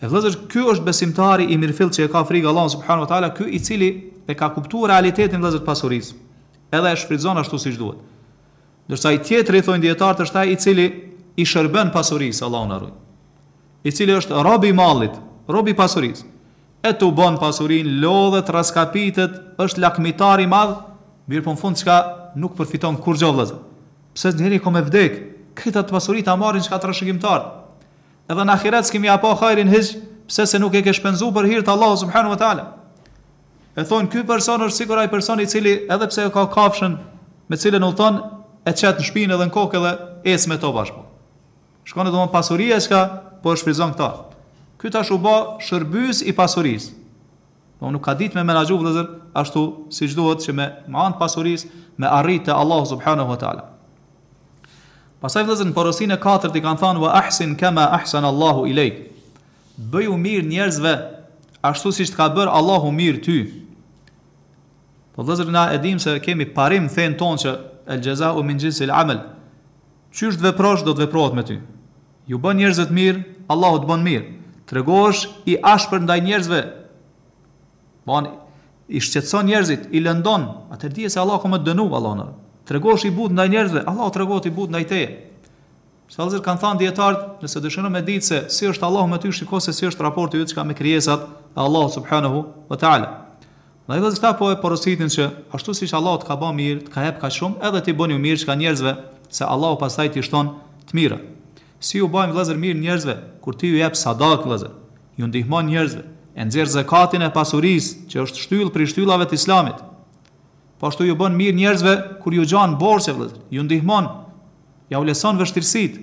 E vëllezër, ky është besimtari i mirëfillt që e ka frikë Allahun subhanahu wa taala, ky i cili e ka kuptuar realitetin vëllezër të pasurisë, edhe e shfrytëzon ashtu siç duhet. Ndërsa i tjetri thonë dietarët është ai i cili i shërben pasurisë, Allahu na ruajt. I cili është rob i mallit, rob i pasurisë. E tubon pasurinë, lodhet, rraskapitet, është lakmitar i madh, mirëpo në fund çka, nuk përfiton kurrgjo vëllezër. Pse se njëherë ke me vdekë, krejt atë pasuri ta marrin çka trashëgimtarët. Edhe në ahiret s'ke me ia pa hajrin hiç, pse se nuk e ke shpenzu për hir të Allahut subhanahu wa taala. E thonë ky person është sikur ai person i cili edhe pse e ka kafshën me cilën udhëton, e qet në shpinë edhe në kokë edhe ec me to bashkë. Shikoni domethënë pasuria çka po e shfrytëzon këta. Ky tash u bë shërbyes i pasurisë. Po nuk ka dit me menaxhu vëllazër ashtu siç duhet që me anë të pasurisë me arrit te Allahu subhanahu wa taala. Pastaj vëllazër në porosinë e katërt i kanë thënë wa ahsin kama ahsan Allahu ilejk. Bëju mirë njerëzve ashtu siç të ka bërë Allahu mirë ty. Po vëllazër na e dimë se kemi parim në fenë tonë që el jazau min jinsil amal. Qysh të veprosh do të veprohet me ty. Ju bën njerëzvet mirë, Allahu të bën mirë. Tregohesh i ashpër ndaj njerëzve, bën i shqetëson njerëzit, i lëndon, atëherë dije se Allahu ka me të dënu, Allahu na. Tregohesh i butë ndaj njerëzve, Allahu tregohet i butë ndaj teje. Sa vëllezër kanë thënë dietarët, nëse dëshiron me ditë se si është Allahu me ty, shikoje se si është raporti yt çka me krijesat e Allahut subhanahu wa taala. Ndaj vëllezër po e porositin që ashtu siç Allahu të ka ba mirë, të ka jep kaq shumë, edhe ti bëniju mirë çka njerëzve, se Allahu pastaj t'i shton të mirat. Si ju bajmë vëllezër mirë njerëzve, kur ti ju jep sadakë vëllezër, ju ndihmon njerëzve, e nxjerr zekatin e pasurisë, që është shtyllë prej shtyllave të Islamit. Po ashtu ju bën mirë njerëzve kur ju jep borxhe vëllezër, ju ndihmon, ja u lehtëson vështirësitë.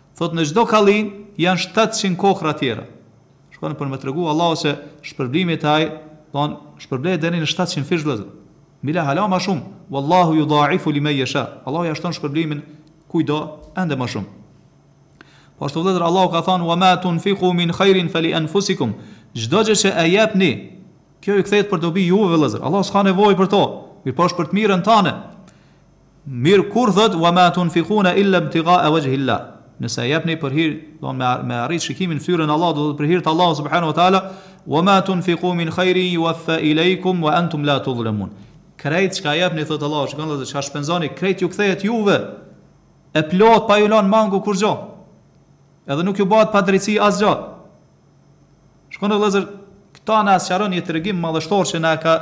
Thotë në çdo kalli janë 700 kokrra tjera. Shikoni për me tregu Allahu se shpërblimi të ajë, thonë, shpërblej dhe në 700 fish vëzër. Bile hala ma shumë, Wallahu judhaifu limen jesha, Allahu ia shton shpërblimin kujdo ende ma shumë. Po ashtu vëllezër, Allahu ka thënë, wa ma tunfiku min khairin fali anfusikum, çdo gjë që e jepni, kjo ju kthehet për dobi juve vëllezër, Allahu s'ka nevojë për to, mirëpo është për të mirën tane, Mirë kur thotë wa ma tunfikune illa btigha'a wajhi llah, nëse e jepni për hir, domethënë me arrit shikimin në fytyrën e Allahut, do të thotë për hir të Allahut subhanahu wa ta'ala, wa ma tunfiku min khairin yuwaffa ilejkum wa antum la tudhlamun. Krejt çka jepni thotë Allahu, shikoni vëllezër, çka shpenzoni, krejt ju kthehet juve e plotë pa ju lënë mangu kurgjo. Edhe nuk ju bëhet padrejtësi asgjë. Shikoni vëllezër, këtë na sqaron një tregim madhështor që na ka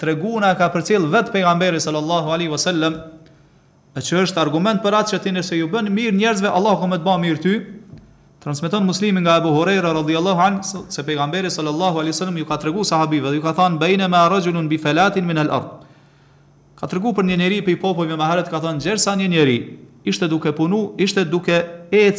treguar, na ka përcjell vetë pejgamberi sallallahu alaihi wasallam, e që është argument për atë që ti nëse ju bën mirë njerëzve, Allahu ka më të bëjë mirë ty. Transmeton Muslimi nga Abu Huraira radhiyallahu anhu se pejgamberi sallallahu alaihi wasallam ju ka treguar sahabeve dhe ju ka thënë baina ma rajulun bi falatin min al-ard. Ka treguar për një njeri prej popujve më herët ka thënë gjersa një njeri ishte duke punu, ishte duke ec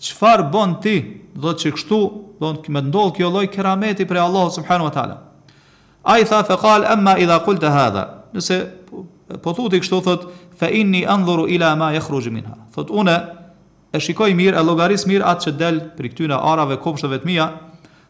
Çfarë bën ti, do thotë që kështu, do të me ndodh kjo lloj kerameti prej Allahut subhanahu wa taala. Ai tha fa qal amma idha qulta hadha. Nëse po thua kështu thotë fa inni anzuru ila ma yakhruj minha. Thotë unë e shikoj mirë, e llogaris mirë atë që del prej këtyre arave, kopshteve të mia.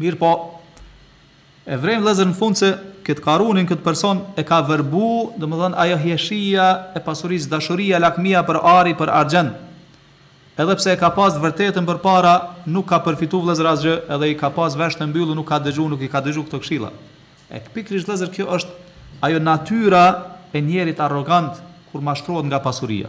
Mirëpo, e vrejmë vëllezër në fund se këtë karunin, këtë person e ka verbu, domethënë ajo hijeshia e pasurisë, dashuria, lakmia për ari, për argjend. Edhe pse e ka pas të vërtetën përpara, nuk ka përfitu vëllezër asgjë, edhe i ka pas veshët e mbyllur, nuk ka dëgju, nuk i ka dëgju këto këshilla. E pikërisht vëllezër kjo është ajo natyra e njeriut arrogant kur mashtrohet nga pasuria.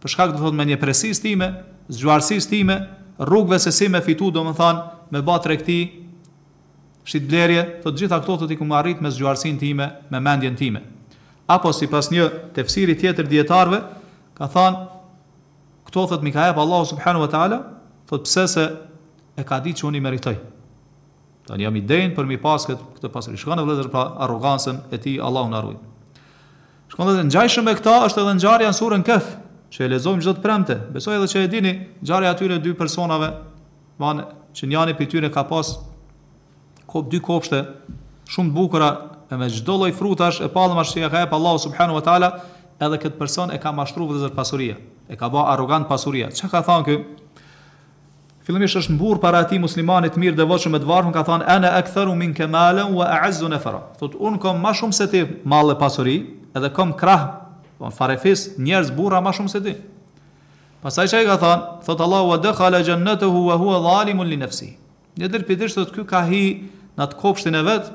Për shkak, do thotë, mendjeprehtësisë time, zgjuarsisë time, rrugëve se si me fitu, domethënë, me ba tregti, shitblerje, thotë, gjitha këto, thotë, i kam arrit me zgjuarsinë time, me mendjen time. Apo, sipas një tefsiri tjetër dijetarëve, ka thënë, Këto, thotë, m'i ka jep Allahu subhanahu wa ta'ala, thotë, përse se e ka ditë që unë i meritoj. Tani jam i denjë për me pas këtë këtë pasuri. Shikone vëllezër pra arrogancën e tij Allahu na ruaj. Shikon edhe ngjashëm me këtë është edhe ngjarja në suren Kehf, që e lexojmë çdo të premte. Besoj edhe që e dini ngjarja e atyre dy personave, domethënë që njëri prej tyre ka pas kop dy kopshte shumë të bukura e me çdo lloj frutash e palmash që ia ka jep Allahu subhanahu wa taala, edhe këtë person e ka mashtruar vëllezër pasuria. E ka bë arrogant pasuria. Çka ka thënë ky? Fillimisht është mburr para atij muslimanit të mirë të devotshëm e të varfër ka thënë ana aktharu minka malan wa a'azzu nafara thotë unë kam ma shumë se ti mall e pasuri edhe kam krah dmth farefis njerëz burra ma shumë se ti pastaj çka ka thënë thotë Allahu wa dakhala jannatahu wa huwa zalimun li nafsihi një ditë prej ditësh thotë ky ka hi në atë kopshtin e vet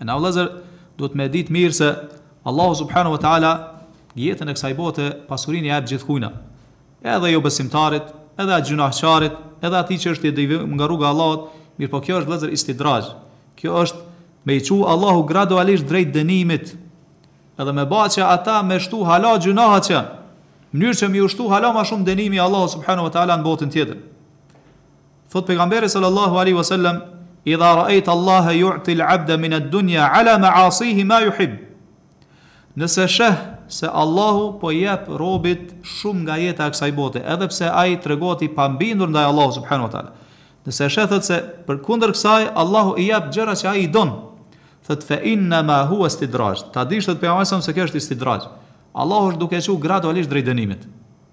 E na vëllezër, duhet me ditë mirë se Allahu subhanahu wa taala jetën e kësaj bote, pasurinë ia jep gjithkujna. Edhe jobesimtarit, edhe atij gjynahqarit, edhe atij që është i devijun nga rruga e Allahut, mirëpo kjo është vëllezër istidraj. Kjo është me i çu Allahu gradualisht drejt dënimit. Edhe me ba që ata me shtu hala gjynahat që, në mënyrë që me iu shtu hala më shumë dënimi i Allahut subhanahu wa taala në botën tjetër. Thotë Pejgamberi sallallahu alejhi wa sallam, Idha ra'ejta Allahe ju'ti l'abde min ad-dunja 'ala ma'asihi ma juhib. Nëse sheh se Allahu po i jep robit shumë nga jeta e kësaj bote, edhe pse ai tregohet i pambindur ndaj Allahut subhanahu wa ta'ala. Nëse sheh thotë se përkundër kësaj Allahu i jep gjëra që ai i don, thotë fe innama huwa istidraj. Ta dish thotë pejgamberi se kjo është istidraj. Allahu është duke e çu gradualisht drejt dënimit.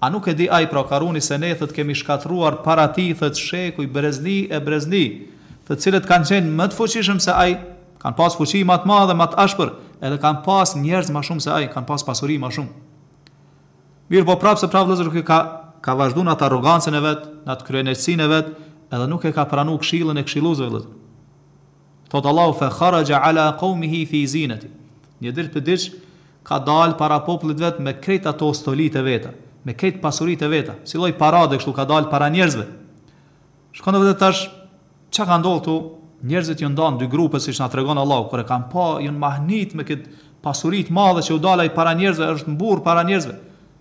A nuk e di ai pra Karuni se ne thot kemi shkatërruar para tij thot shekuj brezni e brezni të cilët kanë qenë më të fuqishëm se ai, kanë pas fuqi ma të madhe ma të ashpër edhe kanë pas njerëz ma shumë se ai, kanë pas pasuri ma shumë. Mirëpo prapë se prapë vëllezër ky ka ka vazhdu n'atë arrogancën e vet, n'atë kryeneçësinë e vet edhe nuk e ka pranu këshillën e këshilluesve vëllezër. Thotë Allahu, Fe kharaja ala qaumihi fi zinati, Një ditë prej ditësh ka dalë para popullit të vet me krejt ato stolitë e veta, me krejt pasuritë e veta, si lloj parade kështu ka dalë para njerëzve. Shiko edhe tash çka ka ndodhur këtu? Njerëzit janë nda në dy grupe siç na tregon Allahu, kur e kanë pa, janë mahnit me këtë pasuri të madhe që u dal ai para njerëzve, është mburr para njerëzve.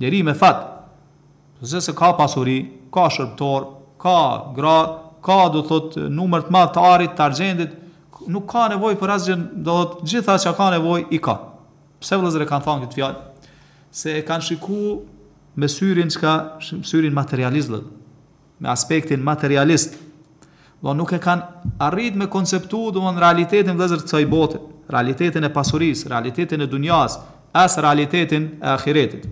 Njeri me fat, pse, se ka pasuri, ka shërbëtor, ka gra, ka do të thot numër të madh të arit, të argjendit, nuk ka nevojë për asgjë, do të thot të gjitha çka ka nevojë i ka. Pse vëllezër e kanë thënë këtë fjalë? Se e kanë shiku me syrin çka, syrin materialist me aspektin materialist, dmth nuk e kanë arrit me konceptu dmth realitetin vëllezër të kësaj bote, realitetin e pasurisë, realitetin e dunjas, as realitetin e ahiretit.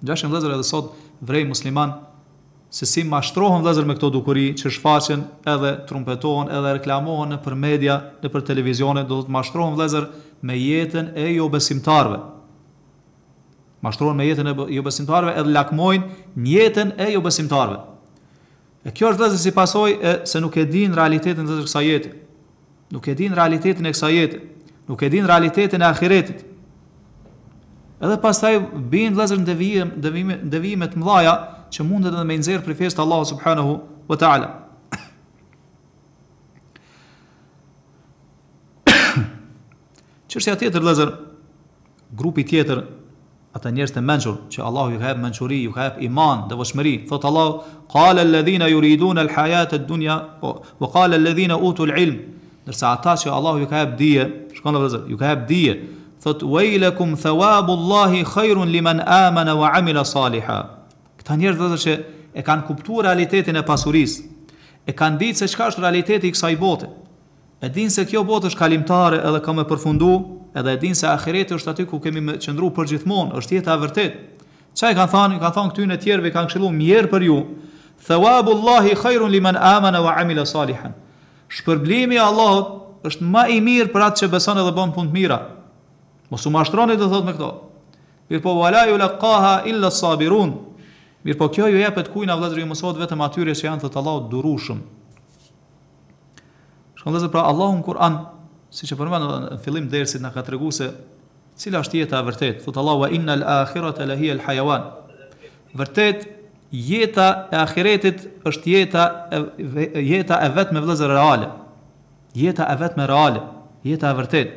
Ngjashëm vëllezër edhe sot vëren muslimanë, se si mashtrohen vëllezër me këto dukuri që shfaqen edhe trumpetohen edhe reklamohen nëpër media, nëpër televizione, dmth mashtrohen vëllezër me jetën e jobesimtarëve. Mashtrohen me jetën e jobesimtarëve edhe lakmojnë jetën e jobesimtarëve. E kjo është vllezër si pasojë se nuk e din realitetin e të ksaj jete. Nuk e din realitetin e ksaj jete. Nuk e din realitetin e ahiretit. Edhe pastaj bin vllezër në devijime të mdhaja që mundet edhe me nxjerr prej fesë t'Allahut subhanahu wa ta'ala. Çështja tjetër, vllezër, Grupi tjetër, ata njerëz të mençur, që Allahu ju ka jap mençuri, ju ka jap iman, devotshmëri, thotë Allahu, Qala alladhina yuriduna alhayata ad-dunya, wa qala alladhina utu al-ilm, ndërsa ata që Allahu ju ka jap dije, shikoni vëllezër, ju ka jap dije, thotë wailakum thawabu Allahi khairun liman amana wa amila saliha. Këta njerëz vëllezër që e kanë kuptu realitetin e pasurisë, e kanë ditë se çka është realiteti i kësaj bote. E dinë se kjo botë është kalimtare edhe ka me përfundu, edhe e dinë se ahireti është aty ku kemi me qëndru përgjithmonë, është jeta e vërtetë. Ça i kanë thanë, i kanë thanë këtyne tjerëve i kanë këshillu mjerë për ju, Thawabu Llahi khairun limen amana wa amila salihan. Shpërblimi i Allahut është më i mirë për atë që beson edhe bën punë të mira. Mos u mashtroni do thotë me këto. Mirpo wala yulqaha illa as-sabirun. Mirpo kjo ju jepet kujt na vëllezër ju mësohet vetëm atyre që janë thotë Allahu durushëm. Shikoni vllezër pra Allahu në Kur'an, siç e përmendëm edhe në fillim dersit na ka tregu se cila është jeta e vërtet. Thotë Allahu, wa inna al-akhirate lehije al-hajawan. Vërtet, jeta e ahiretit është jeta e, jeta e vetme vllezër reale. Jeta e vetme reale. Jeta e vërtet.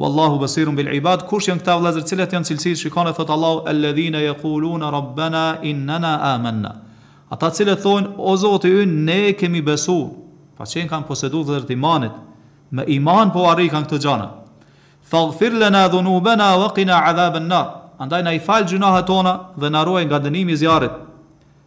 Wallahu basirun bil ibad kush janë këta vëllezër cilat janë cilësitë shikoni thotë Allahu alladhina yaquluna rabbana inana amanna ata të cilët thonë o Zoti ynë ne kemi besu pra që e kanë posedu vëllezër imanin me iman po arrihen këto gjana faghfir lana dhunubana wa qina adhaban nar andaj na i fal gjunahet tona dhe na ruaj nga dënimi i zjarrit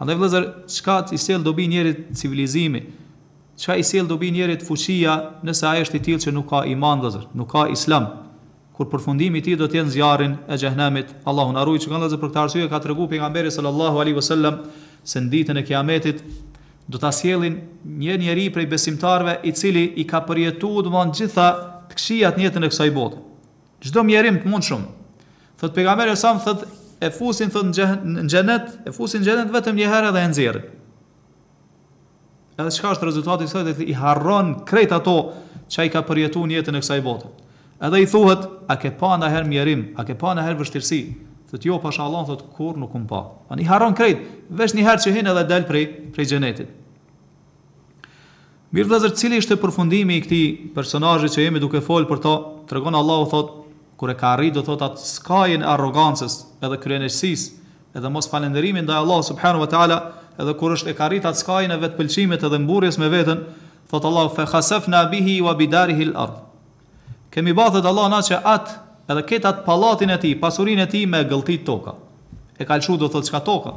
Andaj vëllezër, çka i sjell dobi njerit civilizimi, çka i sjell dobi njerit fuqia, nëse ai është i tillë që nuk ka iman vëllezër, nuk ka islam, kur përfundimi i tij do të jetë në zjarrin e xhehenemit, Allahu na rujt, shikoni vëllezër për këtë arsye ka treguar pejgamberi sallallahu alejhi ve sellem se në ditën e kijametit do ta sjellin një njeri prej besimtarëve i cili i ka përjetuar domthon gjitha të këqijat në jetën e kësaj bote. Çdo mjerim të mundshëm. Thot pejgamberi sa thot e fusin thot në xhenet, e fusin në xhenet vetëm një herë dhe e nxjerrin. Edhe çka është rezultati i kësaj, i harron krejt ato që ai ka përjetuar në jetën e kësaj bote. Edhe i thuhet, a ke pa naherë mjerim, a ke pa naherë vështirësi? Thot jo, pasha Allah, thot kurrë nuk kum pa. Ani harron krejt, veç një herë që hin edhe del prej prej xhenetit. Mirë vëllezër cili ishte përfundimi i këtij personazhi që jemi duke fol për ta, tregon Allahu thot, kur e ka arrit do thot atë skajin e arrogancës edhe kryeneçësisë edhe mos falenderimit ndaj Allahut subhanu wa ta'ala edhe kur është e ka arrit atë skajin e vetëpëlqimit edhe mburrjes me veten, thot Allahu fe khasefna bihi wa bi darihi l'ard. Kemi ba thot Allahu na që atë edhe ketë atë pallatin e tij, pasurinë e tij me e gëlltit toka. E ka lëshu do thot çka toka.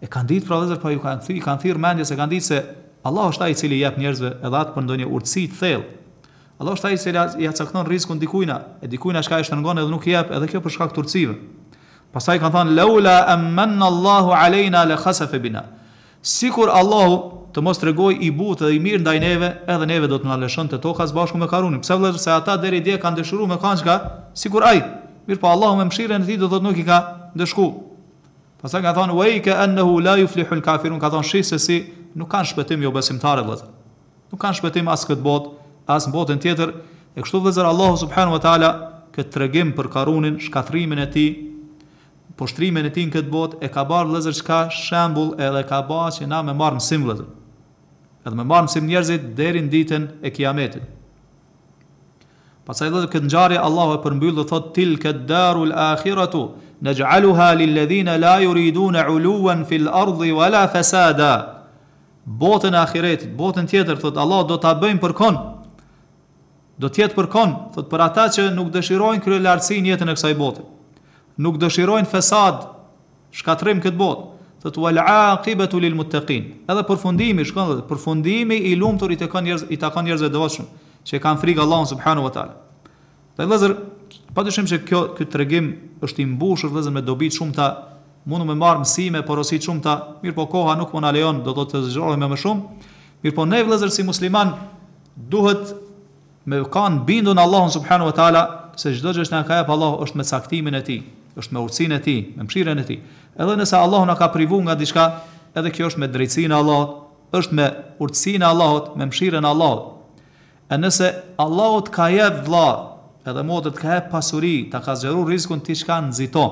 E kanë ditë pra vëllezër, po ju kanë thy, i kanë thirrë mendjes se kanë ditë se Allahu është ai i cili i jep njerëzve edhe atë për ndonjë urtësi të thellë. Allahu është ai i cili ia cakton rizkun dikujna, e dikujna çka e shtrëngon edhe nuk i jep, edhe kjo për shkak të urtësive. Pastaj kanë thënë laula an manna Allahu alejna la khasafa bina. Sikur Allahu të mos tregohej i butë dhe i mirë ndaj neve, edhe neve do të na lëshonte toka së bashku me Karunin. Pse vëllezër se ata deri dje kanë dëshiruar me kanë çka? Sikur ai. Mirpo Allahu me mëshirën e tij do të thotë nuk i ka ndëshku. Pastaj ka thënë wei ka annahu la yuflihu al kafirun ka thënë shi se si nuk kanë shpëtim jobesimtarët vëllazër. Nuk kanë shpëtim as këtë botë, as në botën tjetër. E kështu vëllazër Allahu subhanahu wa taala këtë tregim për Karunin, shkatrimin e tij, poshtrimin e tij në këtë botë e ka bërë vëllazër çka shembull edhe ka ba që na me marr mësim vëllazër. Edhe me marr mësim njerëzit deri në ditën e Kiametit. Pastaj do thot këtë ngjarje Allahu e përmbyll dhe thot tilka darul akhiratu naj'aluha lil ladhina la yuriduna uluwan fil ardhi wala fasada. Botën e ahiretit, botën tjetër thot Allah do ta bëjmë për kon. Do të jetë për kon, thot për ata që nuk dëshirojnë kryelartësi në jetën e kësaj bote. Nuk dëshirojnë fesad Shkatërrim këtë botë. Thotë wal aqibatu lil muttaqin. Edhe përfundimi, çka thotë, përfundimi i lumtur i takon njerëz, i takon njerëzve të devotshëm, që e kanë frikë Allahun subhanahu wa taala. Dhe vëllezër, padyshim se kjo ky tregim është i mbushur vëllezër me dobi të shumta, mundu me marr mësime, porosi të shumta, mirëpo koha nuk po na lejon, do të thotë të zgjerohemi më shumë. Mirëpo ne vëllezër si musliman duhet Me kan bindur në Allahun subhanu e tala, se çdo gjë që na ka jep Allahu është me caktimin e tij, është me urtësinë e tij, me mëshirën e tij. Edhe nëse Allahu na ka privu nga diçka, edhe kjo është me drejtësinë e Allahut, është me urtësinë e Allahut, me mëshirën e Allahut. E nëse Allahu të ka jep vëlla, edhe motër të ka jep pasuri, ta ka zgjeruar rizkun ti çka nxito,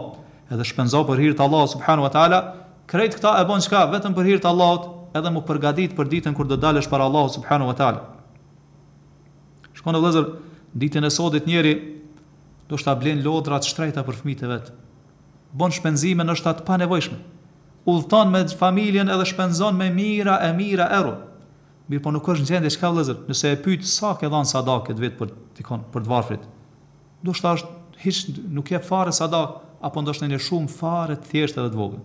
edhe shpenzo për hir të Allahut subhanahu wa taala, krejt këta e bën çka vetëm për hir të Allahut, edhe me u përgatit për ditën kur do dalësh para Allahut subhanahu wa taala. Shkon vëllazër ditën e sodit njeri ndoshta blen lodra të shtrejta për fëmijët e vet. Bën shpenzime ndoshta të panevojshme. Udhëton me familjen edhe shpenzon me mijëra e mijëra euro. Mirëpo nuk është në gjendje çka vëllazër, nëse e pyet sa ke dhënë sadak këtë vit për dikon, për të varfrit. Ndoshta është hiç nuk jep fare sadak, apo ndoshta një shumë fare të thjeshtë edhe të vogël.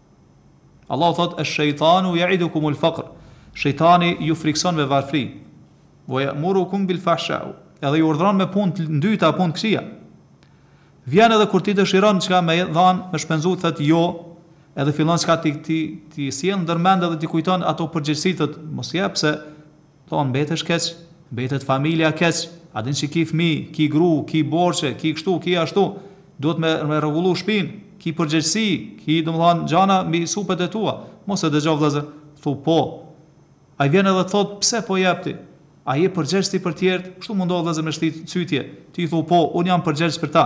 Allahu thotë e shejtanu yaidukumul fakr. Shejtani ju frikson me varfëri. Wa ya'murukum bil fahsha. Edhe ju urdhëron me punë të ndyta, punë të këqija. Vjen edhe kur ti dëshiron çka me dhan, me shpenzu thot jo, edhe fillon çka ti ti ti sjell ndër mend edhe ti kujton ato përgjegjësi thot mos jep se Thotë mbetesh keq, mbetet familja keq, a din që ki fmi, ki gru, ki borxhe, ki kështu, ki ashtu, duhet me, me rregullu shpinë, ki përgjegjësi, ki domethanë gjana mbi supet e tua. Mos e dëgjoni vëllazër, thu po. Ai vjen edhe të thotë pse po jep ti? A je përgjegjës ti për tjerët? Kështu mundohet vëllazër me shtit cytje. Ti thu po, un jam përgjegjës për ta.